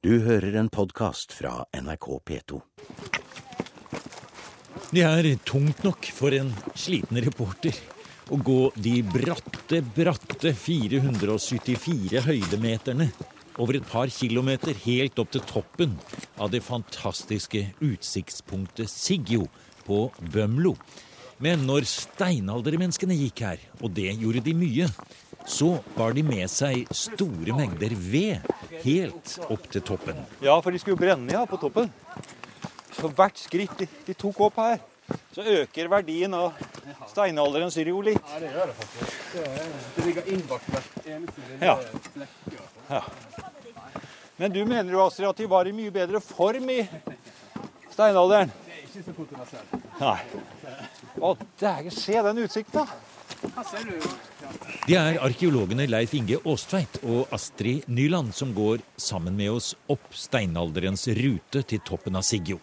Du hører en podkast fra NRK P2. Det er tungt nok for en sliten reporter å gå de bratte, bratte 474 høydemeterne over et par kilometer helt opp til toppen av det fantastiske utsiktspunktet Siggjo på Bømlo. Men når steinaldermenneskene gikk her, og det gjorde de mye, så bar de med seg store mengder ved helt opp til toppen. Ja, for de skulle jo brenne ja, på toppen. Så hvert skritt de, de tok opp her, så øker verdien av steinalderens riolitt. Ja, det gjør det faktisk. Det, det ligger innbakt hvert eneste lille Ja. Ja. Men du mener jo, Astrid, at de var i mye bedre form i steinalderen? Det er ikke så kontroversielt. Nei. Å, dægen, se den utsikten, da. Det er arkeologene Leif Inge Aastveit og Astrid Nyland som går sammen med oss opp steinalderens rute til toppen av Siggjo.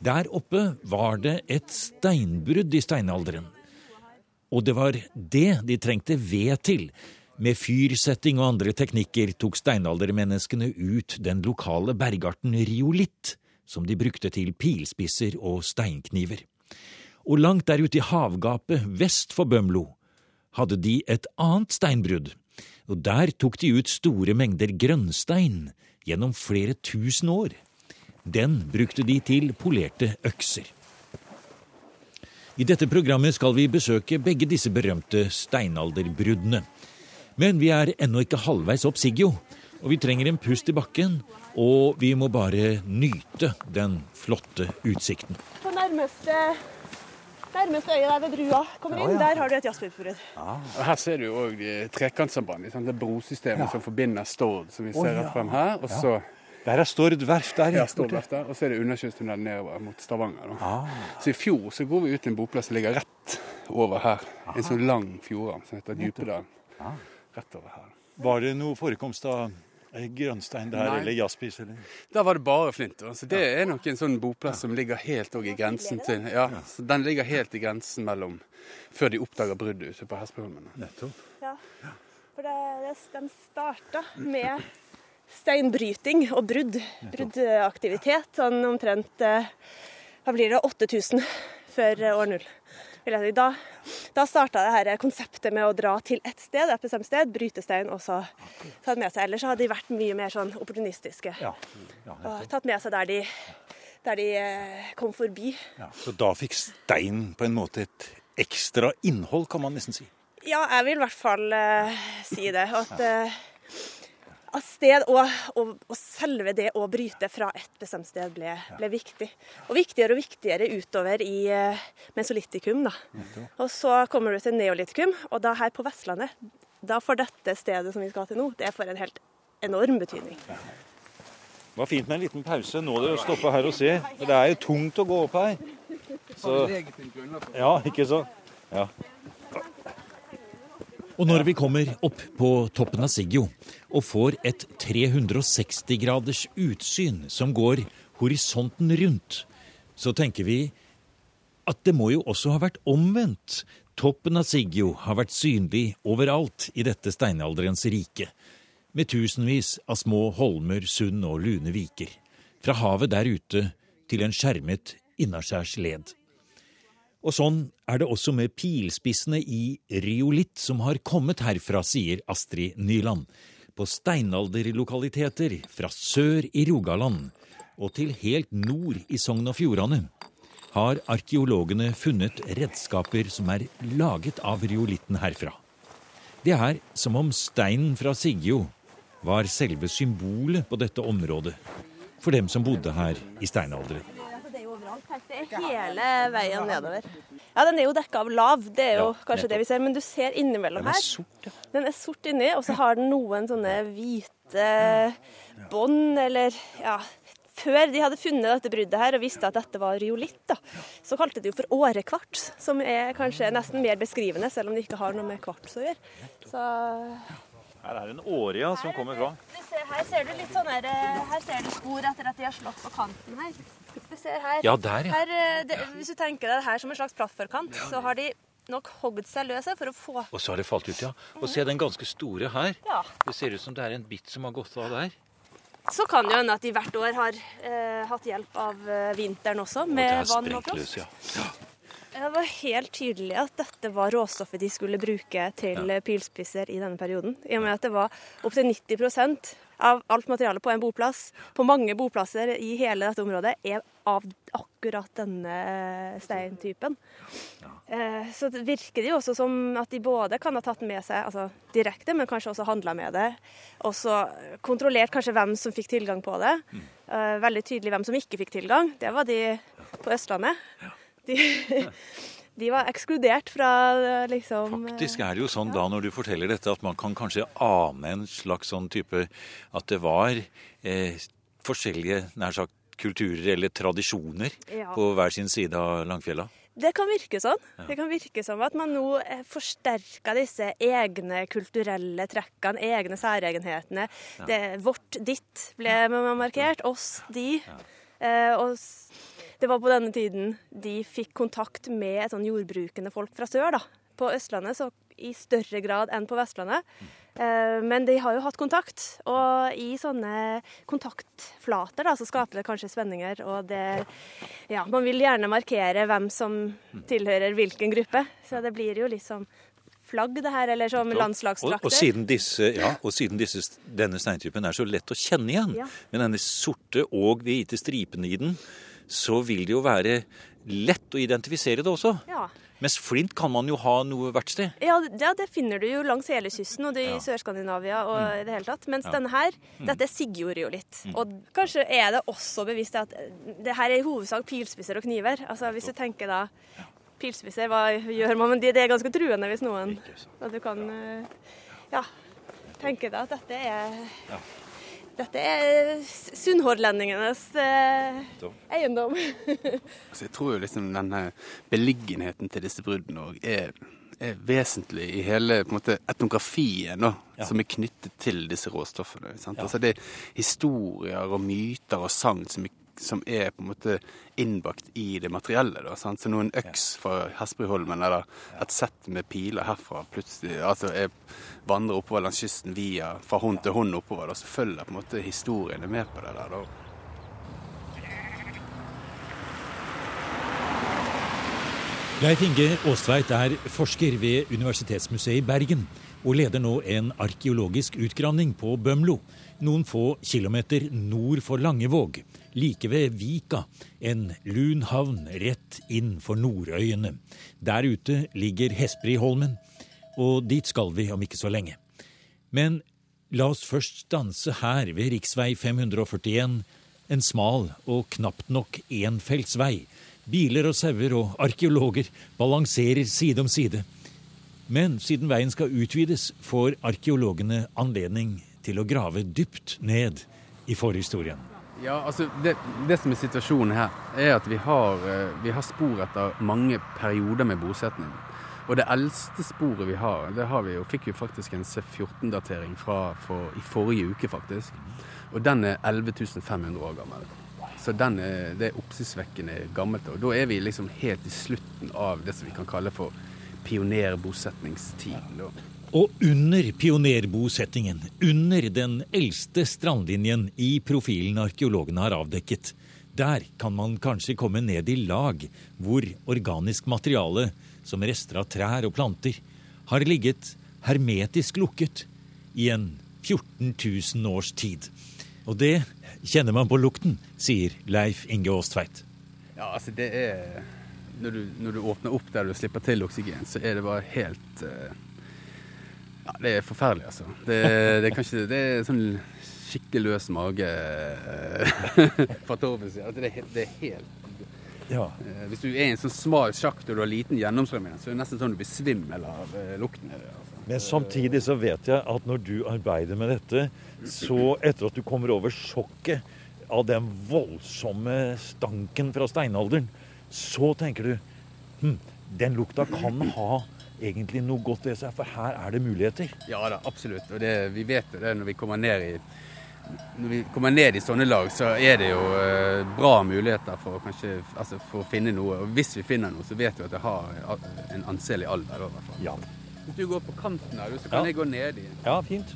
Der oppe var det et steinbrudd i steinalderen. Og det var det de trengte ved til. Med fyrsetting og andre teknikker tok steinaldermenneskene ut den lokale bergarten riolitt, som de brukte til pilspisser og steinkniver. Og langt der ute i havgapet vest for Bømlo hadde de et annet steinbrudd, og der tok de ut store mengder grønnstein gjennom flere tusen år. Den brukte de til polerte økser. I dette programmet skal vi besøke begge disse berømte steinalderbruddene. Men vi er ennå ikke halvveis opp Siggio, og vi trenger en pust i bakken, og vi må bare nyte den flotte utsikten. På nærmeste, nærmeste øyet der ved brua kommer inn, der har du et jazzpipbrudd. Og her ser du òg trekantsambandet. sant? Det brosystemet som forbinder Stord, som vi ser oh, ja. rett frem her. Og så Der er Stord verft der. ja, Stord verft der, og så er det undersjøstunnel nedover mot Stavanger. Da. Ah. Så i fjor så går vi ut til en boplass som ligger rett over her. En sånn lang fjordarm som heter Djupedalen. Rett over her. Var det noe forekomst av eh, grønnstein der, Nei. eller jaspis? Eller? Da var det bare flint. Så det er nok en sånn boplass som ligger helt i grensen til Ja, så den ligger helt i grensen mellom Før de oppdager bruddet ute på Hespeholmen. Nettopp. Ja. For det, det, den starta med steinbryting og brudd. Bruddaktivitet. Sånn omtrent eh, Hva blir det? 8000 før eh, år null. Si. Da, da starta det her konseptet med å dra til ett sted, et bestemt sted, bryte stein og så ta med seg. Ellers så hadde de vært mye mer sånn opportunistiske. Ja. ja, Og tatt med seg der de, der de eh, kom forbi. ja. Så da fikk stein på en måte et ekstra innhold, kan man nesten si. Ja, jeg vil i hvert fall uh, si det. At, eh, at sted og, og, og selve det å bryte fra et bestemt sted ble, ble viktig. Og viktigere og viktigere utover i uh, mesolitikum. Da. Og så kommer du til neolitikum, og da her på Vestlandet, da får dette stedet som vi skal til nå, det får en helt enorm betydning. Det var fint med en liten pause. Nå det å her og se. Det er jo tungt å gå opp her. Så, ja, ikke så? Ja. Og når vi kommer opp på toppen av Siggio og får et 360 graders utsyn som går horisonten rundt, så tenker vi at det må jo også ha vært omvendt. Toppen av Siggio har vært synlig overalt i dette steinalderens rike, med tusenvis av små holmer, sund og lune viker, fra havet der ute til en skjermet innaskjærs led. Og sånn er det også med pilspissene i riolitt som har kommet herfra, sier Astrid Nyland. På steinalderlokaliteter fra sør i Rogaland og til helt nord i Sogn og Fjordane har arkeologene funnet redskaper som er laget av riolitten herfra. Det er som om steinen fra Sigjo var selve symbolet på dette området for dem som bodde her i steinalderen. Det er her. Hele veien nedover. Ja, den er jo dekka av lav, det er jo Ja, kanskje det vi ser, men du ser innimellom Den er her. sort, ja. Den er sort inni, og så har den noen sånne hvite bånd, eller ja Før de hadde funnet dette bruddet her og visste at dette var riolitt, da, så kalte de det for årekvarts, som er kanskje nesten mer beskrivende, selv om det ikke har noe med kvarts å gjøre. Så Her er det en åria som kommer fra. her ser du litt sånn her, eh, her ser du spor etter at de har slått på kanten her. Ja, der, ja. her eh, det, hvis du tenker deg det her som en slags plattformkant, så har de nok hogd seg løse for å få Og så har det falt ut, ja. Og se den ganske store her. Ja. Det ser ut som det er en bit som har gått av der. Så kan det jo hende at de hvert år har eh, hatt hjelp av eh, vinteren også, med vann og frost. Ja. Ja. Det var helt tydelig at dette var råstoffet de skulle bruke til ja. pilspisser i denne perioden. I og med at det var opptil 90 av alt materialet på en boplass, på mange boplasser i hele dette området, er av akkurat denne steintypen. Eh, Så det virker det jo også som at de både kan ha tatt med seg altså direkte, men kanskje også handla med det. Og så kontrollert kanskje hvem som fikk tilgang på det. Eh, Veldig tydelig hvem som ikke fikk tilgang. Det var de på Østlandet. De, de var ekskludert fra eh, liksom Faktisk er det jo sånn da når du forteller dette, at man kan kanskje ane en slags sånn type At det var eh, forskjellige nær sagt kulturer eller tradisjoner Ja. på hver sin side av Langfjella. Det kan virke sånn. Det kan virke som at man nå eh, forsterker disse egne kulturelle trekkene, egne særegenhetene. Det, vårt, ditt ble markert. Oss, de. Eh, og s- det var på denne tiden de fikk kontakt med et sånn jordbrukende folk fra sør. da. På Østlandet så i større grad enn på Vestlandet. Eh, Men de har jo hatt kontakt, og i sånne kontaktflater da, så skaper det kanskje spenninger. Og det, ja, man vil gjerne markere hvem som tilhører hvilken gruppe. Så det blir jo litt som flagg, det her, eller som Og, landslagsdrakter. og, siden, disse, ja, og siden disse, denne steintypen er så lett å kjenne igjen, Ja. med denne sorte og hvite stripene i den, så vil det jo være lett å identifisere det også. Ja. Mens flint kan man jo ha noe hvert sted. Ja, det- ja, det finner du jo langs hele kysten og det i Sør-Skandinavia og i det hele tatt. Mens denne her, dette siggjorde jo litt. Og kanskje er det også bevisst at eh, det her er i hovedsak pilspisser og kniver. Altså hvis du tenker da Pilspisser, hva gjør man? Men det det er ganske truende hvis noen At du kan eh, ja, tenke deg at dette er dette er sunnhordlendingenes eh, eiendom. Altså, jeg tror jo liksom denne beliggenheten til disse bruddene òg er, er vesentlig i hele på en måte, etnografien da, som er knyttet til disse råstoffene. Sant? Altså, det er historier og myter og sagn som, er- som er på en måte innbakt i det materielle. Da, sant? Så noen en øks fra Hesperudholmen eller et sett med piler herfra plutselig altså, jeg vandrer oppover langs kysten via fra hånd til hånd oppover, da, så følger på en måte historiene med på det der. da. Leif Inge Aastveit er forsker ved Universitetsmuseet i Bergen og leder nå en arkeologisk utgravning på Bømlo, noen få kilometer nord for Langevåg, like ved Vika, en lun havn rett inn for Nordøyene. Der ute ligger Hespriholmen, og dit skal vi om ikke så lenge. Men la oss først stanse her ved riksvei 541, en smal og knapt nok enfelts vei. Biler og sauer og arkeologer balanserer side om side. Men siden veien skal utvides, får arkeologene anledning til å grave dypt ned i forhistorien. Ja, altså det, det som er situasjonen her, er at vi har, eh, vi har spor etter mange perioder med bosetning. Og det eldste sporet vi har, det har vi jo, fikk vi faktisk en C14-datering fra for, i forrige uke, faktisk. Og den er 11.500 år gammel. Så den er, det er oppsiktsvekkende gammelt. Og da er vi liksom helt i slutten av det som vi kan kalle for pionerbosetningstiden. Og under pionerbosettingen, under den eldste strandlinjen i profilen arkeologene har avdekket, der kan man kanskje komme ned i lag hvor organisk materiale, som rester av trær og planter, har ligget hermetisk lukket i en 14 000 års tid. Og det kjenner man på lukten, sier Leif Inge Aastveit. Ja, altså det er når du, når du åpner opp der du slipper til oksygen, så er det bare helt eh, Ja, det er forferdelig, altså. Det, det er kanskje Det er sånn skikkelig løs mage eh, fra Torben sier. Altså det, er det er helt Ja. eh, Hvis du er i en sånn smal sjakt og du har liten gjennomstrømming, så er det nesten sånn du blir svimmel av lukten. Altså. Men samtidig så vet jeg at når du arbeider med dette, så etter at du kommer over sjokket av den voldsomme stanken fra steinalderen, så tenker du hm, den lukta kan ha egentlig noe godt ved seg, for her er det muligheter. Ja da, absolutt. Og det, vi vet jo det når vi kommer ned i når vi kommer ned i sånne lag, så er det jo eh, bra muligheter for kanskje, altså, for å finne noe. Og hvis vi finner noe, så vet vi at det har en anselig alder. i hvert fall. Ja, Hvis du går på kanten her, så kan Ja. jeg gå ned i. ja fint.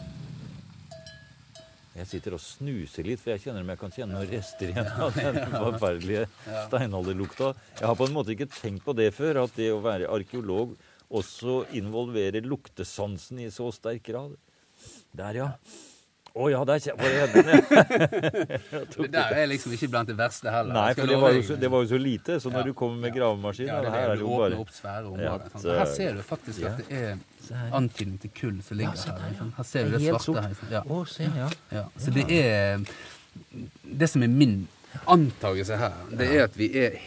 Jeg sitter og snuser litt, for jeg kjenner om jeg kan kjenne noen rester igjen av den forferdelige steinalderlukta. Jeg har på en måte ikke tenkt på det før, at det å være arkeolog også involverer luktesansen i så sterk grad. Der, ja. Å ja, det hendene. Det der er liksom ikke blant det verste heller. Nei, for det var, jo så, det var jo så lite. Så når Ja. du kommer med gravemaskin ja, det her er er det, det du jo bare opp svære Ja, områder. sant? her ser du faktisk at det er antydning til kull som ligger her. liksom. Her ser du det svarte her. liksom. Ja. Å, se, ja. Ja. Så det er Det som er min antagelse her, det er at vi er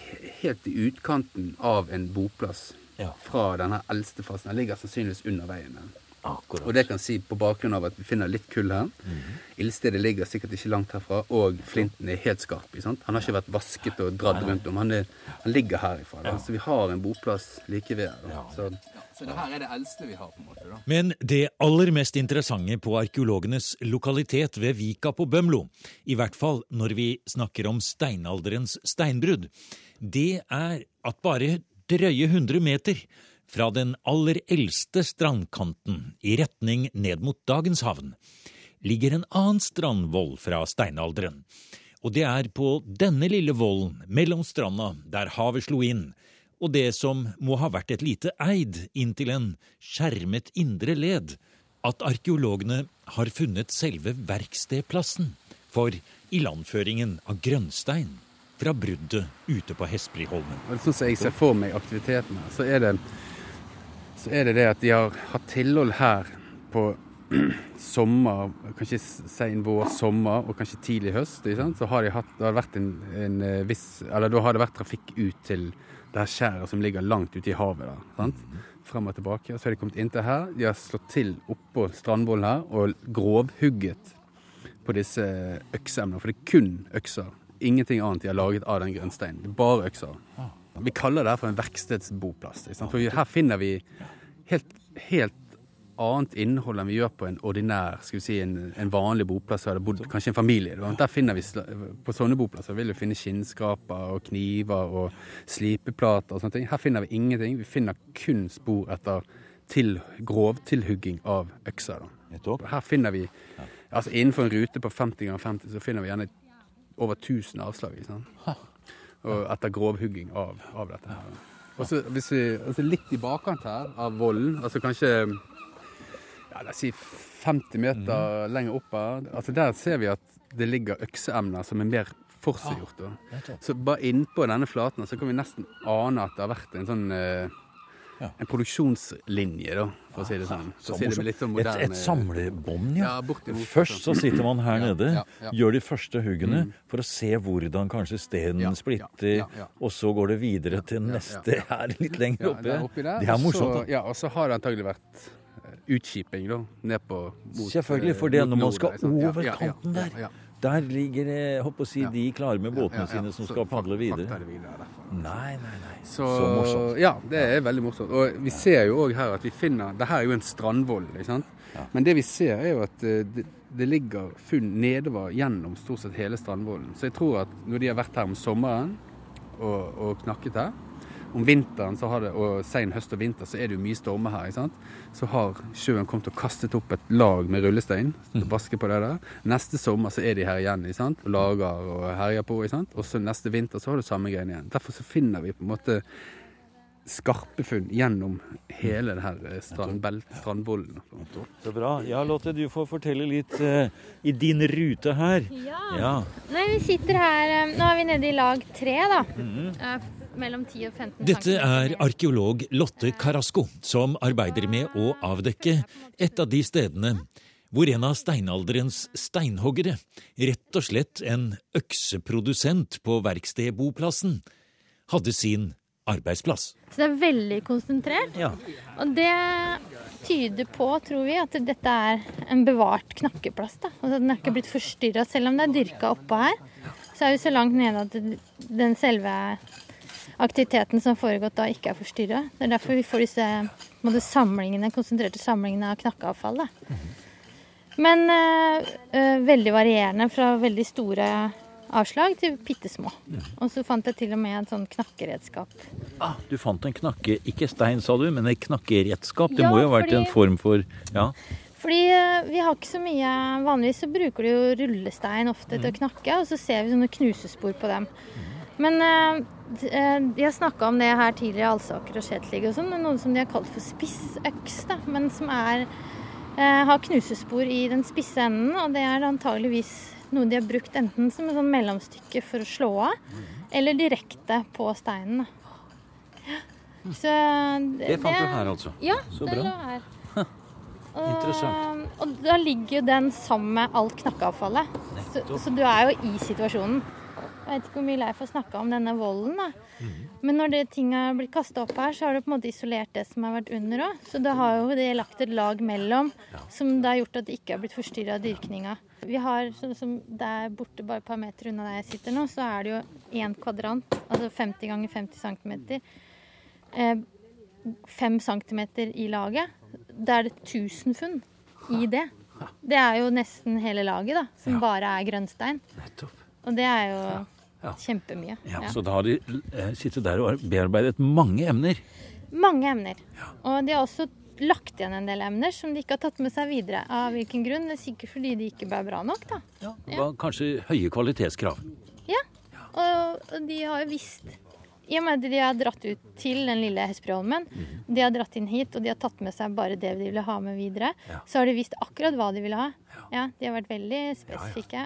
helt i utkanten av en boplass Ja. fra denne eldste fasen. Den ligger sannsynligvis under veien. Her. Akkurat. Og det kan si på bakgrunn av at vi finner litt kull her. Ildstedet ligger sikkert ikke langt herfra, og flinten er helt skarp. sant? Han har ikke vært vasket og dratt rundt om. Han, er, han ligger herifra. Da. Så vi har en boplass like ved. Da. Så, så det her er det eldste vi har, på en måte. da. Men det aller mest interessante på arkeologenes lokalitet ved Vika på Bømlo, i hvert fall når vi snakker om steinalderens steinbrudd, det er at bare drøye 100 meter fra den aller eldste strandkanten i retning ned mot dagens havn, ligger en annen strandvoll fra steinalderen. Og det er på denne lille vollen mellom stranda der havet slo inn, og det som må ha vært et lite eid inntil en skjermet indre led, at arkeologene har funnet selve verkstedplassen for ilandføringen av grønnstein fra bruddet ute på Hespliholmen. Og Sånn som jeg ser for meg aktiviteten her, så er det, så er det det at de har hatt tilhold her på sommer, kanskje sen vår, sommer og kanskje tidlig høst. Sant? Så har de hatt, det har vært en, en eh, viss Eller da har det vært trafikk ut til det her skjæret som ligger langt ute i havet. da, sant? Frem og tilbake. Og så har de kommet inntil her. De har slått til oppå strandvollen her og grovhugget på disse økseemnene. For det er kun økser. Ingenting annet de har laget av den grønnsteinen. Det er bare økser. Vi kaller det her for en verkstedsboplass. For her finner vi helt, helt annet innhold enn vi gjør på en ordinær, skal vi si, en, en vanlig boplass der det bodd kanskje en familie. Der finner vi, På sånne boplasser vil vi finne skinnskraper og kniver og slipeplater og sånne ting. Her finner vi ingenting. Vi finner kun spor etter til, grovtilhugging av økser. Her finner vi altså Innenfor en rute på 50 ganger 50 så finner vi gjerne over 1000 avslag. Ikke sant? Og etter grovhugging av, av dette. her. Og så hvis vi, altså Litt i bakkant her av vollen, altså kanskje ja, la oss si 50 meter lenger opp her, altså der ser vi at det ligger økseemner som er mer forseggjort. da. Så bare innpå denne flaten så kan vi nesten ane at det har vært en sånn eh, Ja. En produksjonslinje, da, for å si det sånn. Så For si det sånn et, et samlebånd, ja. Ja. Først så sitter man her nede, gjør de første huggene for å se hvordan kanskje stenen splitter, og så går det videre til neste her litt lenger oppe. oppi der. Det er morsomt. Så, ja, og så har det antagelig vært eh, utskiping, da. Ned på mot, Selvfølgelig, eh, for det er når man skal over kanten der. Der ligger jeg håper å si, Ja. de klare med båtene Ja, ja, sine som så skal padle videre. er videre. Nei, nei, nei. Så, Så morsomt. Ja, det er veldig morsomt. Og vi ser jo òg her at vi finner Det her er jo en strandvoll, ikke sant. Men det vi ser er jo at eh, det, det ligger funn nedover gjennom stort sett hele strandvollen. Så jeg tror at når de har vært her om sommeren og, og knakket her om vinteren så har det, og sen høst og vinter så er det jo mye stormer her. ikke sant? Så har sjøen kommet og kastet opp et lag med rullestein. Mm. Vaske på det der. Neste sommer så er de her igjen ikke sant? og lager og herjer på. ikke sant? Og så neste vinter så har du samme greiene igjen. Derfor så finner vi på en måte skarpe funn gjennom hele det her eh, strandbelt, strandvollen. Så bra. Ja, Lotte, du får fortelle litt eh, i din rute her. Ja. Ja. Nei, vi sitter her eh, Nå er vi nede i lag tre, da. Mm Eh, Mellom 10 og 15 Dette er arkeolog Lotte Carasco, som arbeider med å avdekke et av de stedene hvor en av steinalderens steinhoggere, rett og slett en økseprodusent på verkstedboplassen, hadde sin arbeidsplass. Så det er veldig konsentrert. Ja. Og det tyder på, tror vi, at dette er en bevart knakkeplass. da. Altså Den er ikke blitt forstyrra, selv om det er dyrka oppå her. Så er vi så langt nede at den selve aktiviteten som har foregått da, ikke er forstyrra. Det er derfor vi får disse måte, samlingene, konsentrerte samlingene av knakkeavfall. Da. Men øh, øh, veldig varierende fra veldig store avslag til bitte små. Og så fant jeg til og med en sånn knakkeredskap. Ah, du fant en knakke, ikke stein sa du, men et knakkeredskap. Det Ja, må jo ha vært fordi- en form for Ja. Fordi eh, vi har ikke så mye Vanligvis så bruker du jo rullestein ofte til å knakke, og så ser vi sånne knusespor på dem. Men de har snakka om det her tidligere, Alsaker og Skjetlig og sånn. Noe som de har kalt for spissøks, da, men som er eh, har knusespor i den spisse enden. Og det er antageligvis noe de har brukt enten som et sånn mellomstykke for å slå av, eller direkte på steinen. Ja. Så det, Det fant du her, altså. Ja, Så bra. det lå her. Og, Og da ligger jo den sammen med alt knakkeavfallet. Så, så du er jo i situasjonen. Jeg vet ikke hvor mye Leif har snakka om denne volden, da. Mhm. Men når det ting har blitt kasta opp her, så har du på en måte isolert det som har vært under òg. Så da har jo det lagt et lag mellom som det har gjort at det ikke har blitt forstyrra av dyrkninga. Vi har sånn som der borte bare et par meter unna der jeg sitter nå, så er det jo én kvadrant, altså 50 ganger 50 cm. Eh, 5 cm i laget. Da er det 1000 funn i det. Det er jo nesten hele laget, da, som bare er grønnstein. Nettopp. Og det er jo Ja. kjempemye. Ja, Ja. Så da har de eh, sittet der og bearbeidet mange emner. Mange emner. Og de har også lagt igjen en del emner som de ikke har tatt med seg videre. Av hvilken grunn? Det er sikkert fordi de ikke ble bra nok, da. Det var kanskje høye kvalitetskrav. Ja. Og, de har jo visst I og med at de har dratt ut til den lille Hesperholmen, de har dratt inn hit, og de har tatt med seg bare det de ville ha med videre, Ja. så har de visst akkurat hva de ville ha. Ja, De har vært veldig spesifikke.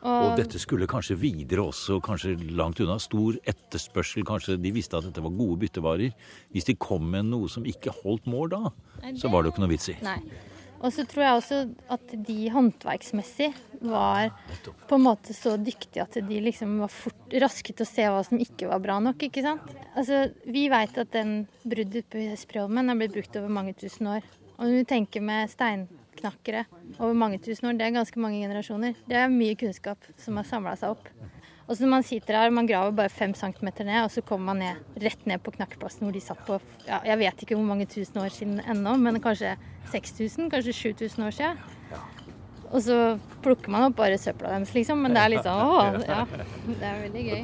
Og dette skulle kanskje videre også, kanskje langt unna. Stor etterspørsel, kanskje de visste at dette var gode byttevarer. Hvis de kom med noe som ikke holdt mål da, Nei, så var det jo ikke noe vits i. Nei. Og så tror jeg også at de håndverksmessig var på en måte så dyktige at de liksom var fort, raske til å se hva som ikke var bra nok. ikke sant? Altså, Vi veit at den bruddet på Hesperholmen har blitt brukt over mange tusen år. Og når du tenker med steinknakkere over mange tusen år, det er ganske mange generasjoner. Det er mye kunnskap som har samla seg opp. Og så når man sitter her, man graver bare fem centimeter ned, og så kommer man ned, rett ned på knakkeplassen hvor de satt på ja, Jeg vet ikke hvor mange tusen år siden ennå, men kanskje 6000, kanskje 7000 år siden. Og så plukker man opp bare søpla deres, liksom. Men det er litt sånn åh, ja. Det er veldig gøy.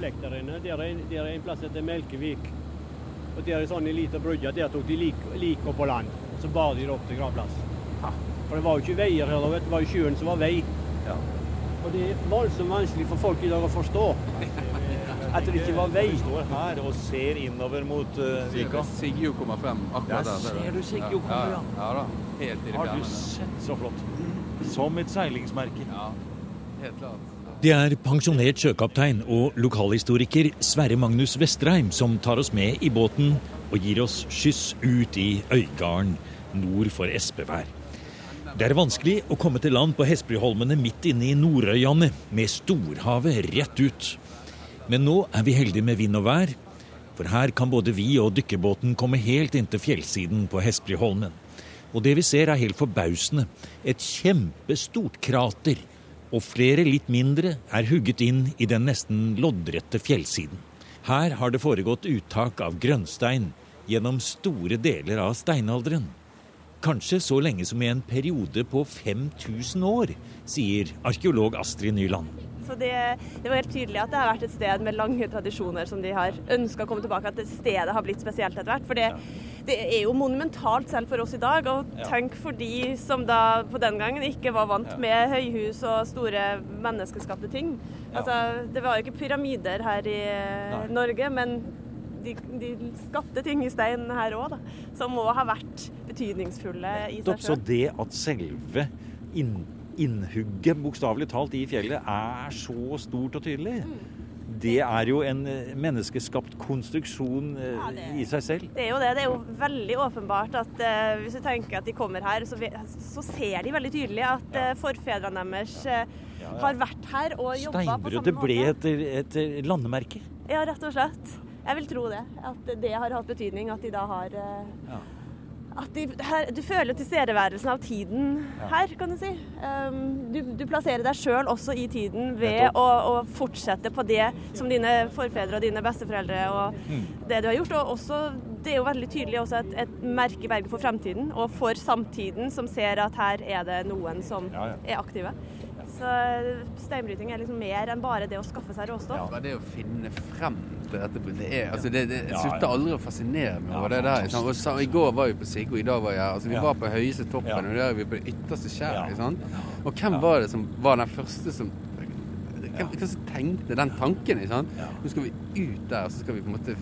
Det. Der er en flekk der inne. Der er, der er en plass som heter Melkevik. Og der er sånn en liten brygge. Der tok de lik, lik opp på land. Så bar de det opp til gravplass. For det var jo ikke veier her. Det var jo sjøen som var vei. Og det er voldsomt vanskelig for folk i dag å forstå at det ikke var vei. står her og ser innover mot uh, Vika. Sigjo kommer frem akkurat Der der. ser du Sigjo kommer, ja. ja. da. Helt i Har du sett så flott? Som et seilingsmerke. Ja, helt klart. Det er pensjonert sjøkaptein og lokalhistoriker Sverre Magnus Vestreim som tar oss med i båten og gir oss skyss ut i Øygarden nord for Espevær. Det er vanskelig å komme til land på Hesperholmene midt inne i Nordøyane med storhavet rett ut. Men nå er vi heldige med vind og vær, for her kan både vi og dykkerbåten komme helt inntil fjellsiden på Hespryholmen. Og det vi ser er helt forbausende. Et kjempestort krater og flere litt mindre er hugget inn i den nesten loddrette fjellsiden. Her har det foregått uttak av grønnstein gjennom store deler av steinalderen. Kanskje så lenge som i en periode på 5000 år, sier arkeolog Astrid Nyland. Så det, det var helt tydelig at det har vært et sted med lange tradisjoner som de har ønska å komme tilbake. At stedet har blitt spesielt etter hvert. For det, det er jo monumentalt selv for oss i dag. Og tenk for de som da på den gangen ikke var vant med høyhus og store menneskeskapte ting. Altså, det var jo ikke pyramider her i Nei. Norge, men de, de skapte ting i stein her òg, som må ha vært betydningsfulle i seg sjøl. Så det at selve inn, innhugget, bokstavelig talt, i fjellet er så stort og tydelig, det er jo en eh, menneskeskapt konstruksjon eh, Ja, det- i seg selv. Det er jo det. Det er jo veldig åpenbart at uh, hvis du tenker at de kommer her, så, vi, så ser de veldig tydelig at uh, forfedrene deres uh, har vært her og jobba på samme Steinbruddet ble måte. et, et landemerke. Ja, rett og slett. Jeg vil tro det. At det har hatt betydning at de da har Ja. At de, her, Du føler tilstedeværelsen av tiden her, kan du si. Um, du, du plasserer deg sjøl også i tiden ved å, å fortsette på det som dine forfedre og dine besteforeldre og Mm. det du har gjort. Og også, det er jo veldig tydelig også et, et merke for fremtiden og for samtiden, som ser at her er det noen som Ja, ja. er aktive. Så steinbryting er liksom mer enn bare det å skaffe seg råstoff. Det er det å finne frem til dette. Det, er, altså det, det slutter aldri å fascinere meg over det der. Og så, I går var vi på Siggo, i dag var jeg. Altså, vi var på høyeste toppen, og der er vi på det ytterste skjæret. Og hvem var det som var den første som hvem, hvem som tenkte den tanken? Ikke sant? Nå skal vi ut der, så skal vi på en måte.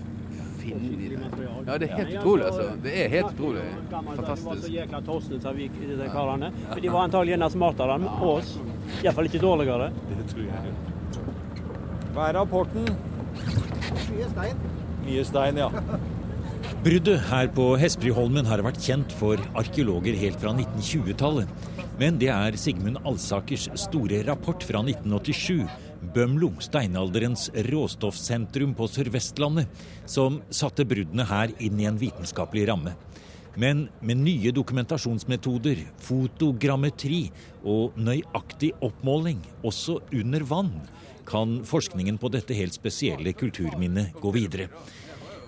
Ja, det er helt utrolig. altså. Det er helt utrolig. Fantastisk. var så jækla de karene. Men de var antagelig enda smartere enn oss. Iallfall ikke dårligere. Det tror jeg. Hva er rapporten? Mye stein. Mye stein, ja. Bruddet her på Hesperudholmen har vært kjent for arkeologer helt fra 1920-tallet. Men det er Sigmund Alsakers store rapport fra 1987, Bømlo, steinalderens råstoffsentrum på Sør-Vestlandet, som satte bruddene her inn i en vitenskapelig ramme. Men med nye dokumentasjonsmetoder, fotogrammetri og nøyaktig oppmåling, også under vann, kan forskningen på dette helt spesielle kulturminnet gå videre.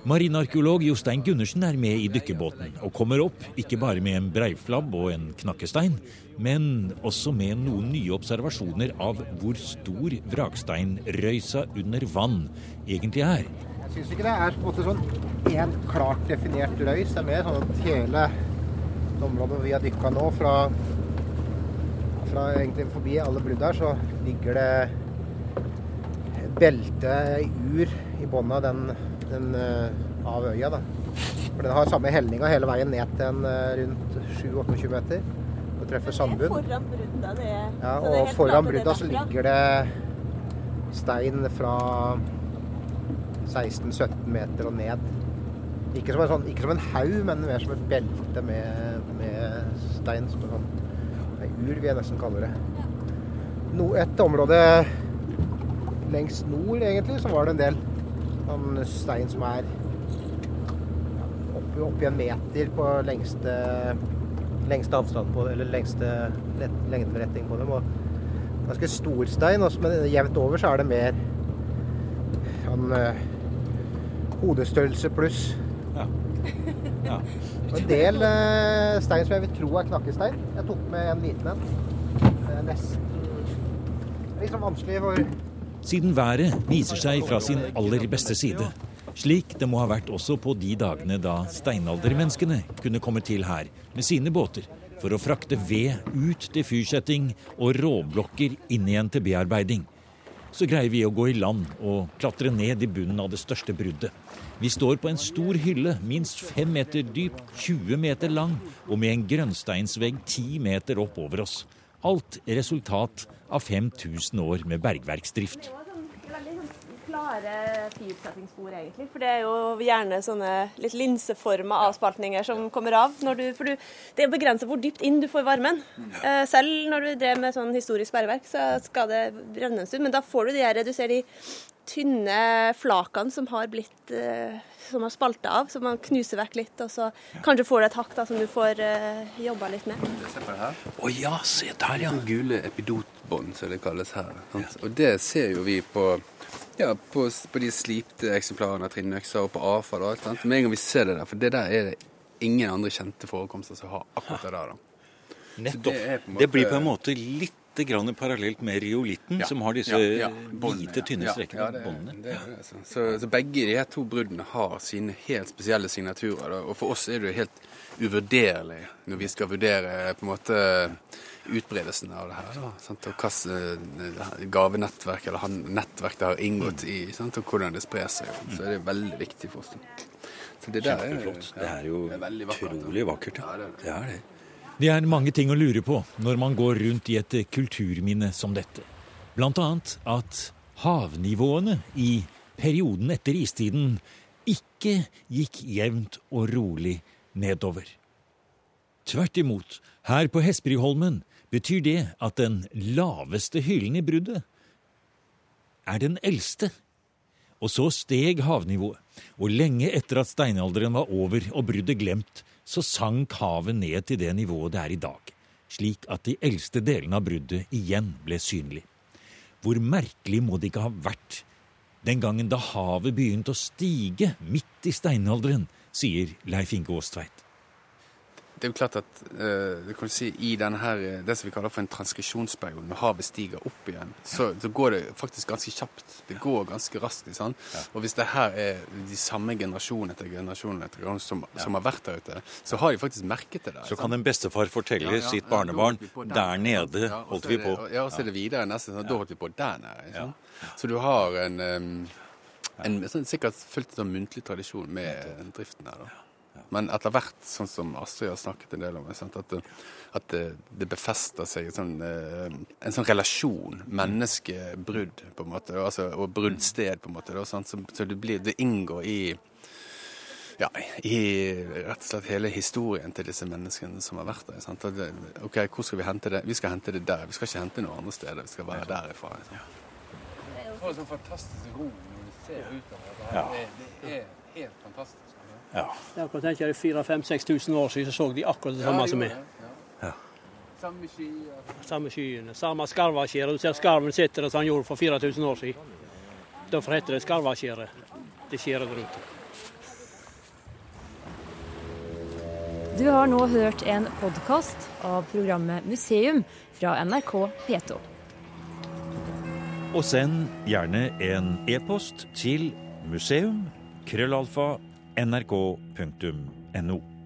Marinarkeolog Jostein Gundersen er med i dykkerbåten, og kommer opp ikke bare med en breiflabb og en knakkestein, men også med noen nye observasjoner av hvor stor vraksteinrøysa under vann egentlig er. Jeg syns ikke det er på en måte sånn én klart definert røys. Det er mer sånn at hele området vi har dykka nå, fra, fra egentlig forbi alle brudd her, så ligger det et belte ur i bunnen av den, den, uh, av øya. da. For Den har samme helninga hele veien ned til en uh, rundt 7-28 meter. Og treffer sandbunn. Foran brudda, det er Ja, og foran brudda så ligger det stein fra 16-17 meter og ned. Ikke som en, sånn, ikke som en haug, men mer som et belte med, med stein. Som en sånn ur, vil jeg nesten kalle det. No, et område lengst nord, egentlig, så var det en del sånn stein som er oppi opp i en meter på lengste, lengste avstand på det, eller lengste lengderetning på dem. Og ganske stor stein, også, men jevnt over så er det mer sånn uh, hodestørrelse pluss. Ja. ja. en del uh, stein som jeg vil tro er knakkestein. Jeg tok med en liten en. Nesten det er liksom vanskelig for Siden været viser seg fra sin aller beste side. Slik det må ha vært også på de dagene da steinaldermenneskene kunne komme til her med sine båter for å frakte ved ut til fyrsetting og råblokker inn igjen til bearbeiding. Så greier vi å gå i land og klatre ned i bunnen av det største bruddet. Vi står på en stor hylle, minst fem meter dyp, 20 meter lang, og med en grønnsteinsvegg ti meter opp over oss. Alt resultat av 5000 år med bergverksdrift. Det var sånn veldig klare fyrsettingsspor, egentlig. For det er jo gjerne sånne litt linseforma avspaltninger som kommer av. Når du, for du, det er begrensa hvor dypt inn du får varmen. Ja. selv når du drev med sånn historisk bæreverk, så skal det brenne en stund. Men da får du de her, du ser de tynne flakene som har blitt eh, som har spalta av, så man knuser vekk litt, og så kanskje får du et hakk da, som du får uh, jobba litt med. Se på det her. Å ja, se der, ja. Den gule epidotbånd, som det kalles her. Sant? Og det ser jo vi på ja, på, på de slipte eksemplarene av trinnøkser og på avfall og alt. Sant? Med en gang vi ser det der, for det der er det ingen andre kjente forekomster som har akkurat det der. da. Nettopp. det en Det blir på en måte litt grann parallelt med riolitten, Ja, som har disse ja, ja, båndene, hvite, tynne strekkene. Ja, det, båndene. det det, altså. så, så begge de her to bruddene har sine helt spesielle signaturer. Da. Og for oss er det jo helt uvurderlig når vi skal vurdere på en måte utbredelsen av det her. Da, sant? Og hvilket gavenettverk eller han- nettverk det har inngått i, sant? og hvordan det sprer seg. Så er det veldig viktig for oss. Så det der er- Kjempeflott. Det er jo det er vakkert, utrolig vakkert. Ja, Ja. det er det. Det er det. Det er mange ting å lure på når man går rundt i et kulturminne som dette. Blant annet at havnivåene i perioden etter istiden ikke gikk jevnt og rolig nedover. Tvert imot, her på Hesperudholmen betyr det at den laveste hyllen i bruddet er den eldste. Og så steg havnivået, og lenge etter at steinalderen var over og bruddet glemt, så sank havet ned til det nivået det er i dag, slik at de eldste delene av bruddet igjen ble synlig. Hvor merkelig må det ikke ha vært den gangen da havet begynte å stige midt i steinalderen, sier Leif Inge Aastveit. Det er jo klart at uh, kan si, i denne her, eh, det som vi kaller for en transkripsjonsperiode, når havet stiger opp igjen, så, så, går det faktisk ganske kjapt. Det går ganske raskt. Sånn. Ja. Og hvis det her er de samme generasjon etter generasjon etter generasjon som, ja. som, har vært der ute, så har de faktisk merket det der. Så kan en bestefar fortelle ja, sitt barnebarn der nede holdt vi på. Ja, og så er det videre nesten sånn, da holdt vi på der nede. Sånn. Så du har en, um, en sånn, sikkert fulgt en sånn muntlig tradisjon med driften her. da. Men etter hvert, sånn som Astrid har snakket en del om, at, det, at det, det, befester seg sånn, eh, en sånn relasjon, menneskebrudd, på en måte, altså, og bruddsted, på en måte. Da, så, så det, blir, det, inngår i ja, i rett og slett hele historien til disse menneskene som har vært der. Sant? Det, ok, Hvor skal vi hente det? Vi skal hente det der. Vi skal ikke hente noe andre steder. Vi skal være derifra. Ja. Det er jo sånn fantastisk ro når du ser utover. Det, det er helt fantastisk. Ja. Jeg kan tenke deg 4000-6000 år siden så så de akkurat det samme som meg. Ja. Samme skyene. Samme skarvakjære. Du ser skarven sitter der som han gjorde for 4000 år siden. Derfor heter det skarvakjære. Det skjæret rundt. Du har nå hørt en podkast av programmet Museum fra NRK P2. Og send gjerne en e-post til museum krøllalfa nrk.no.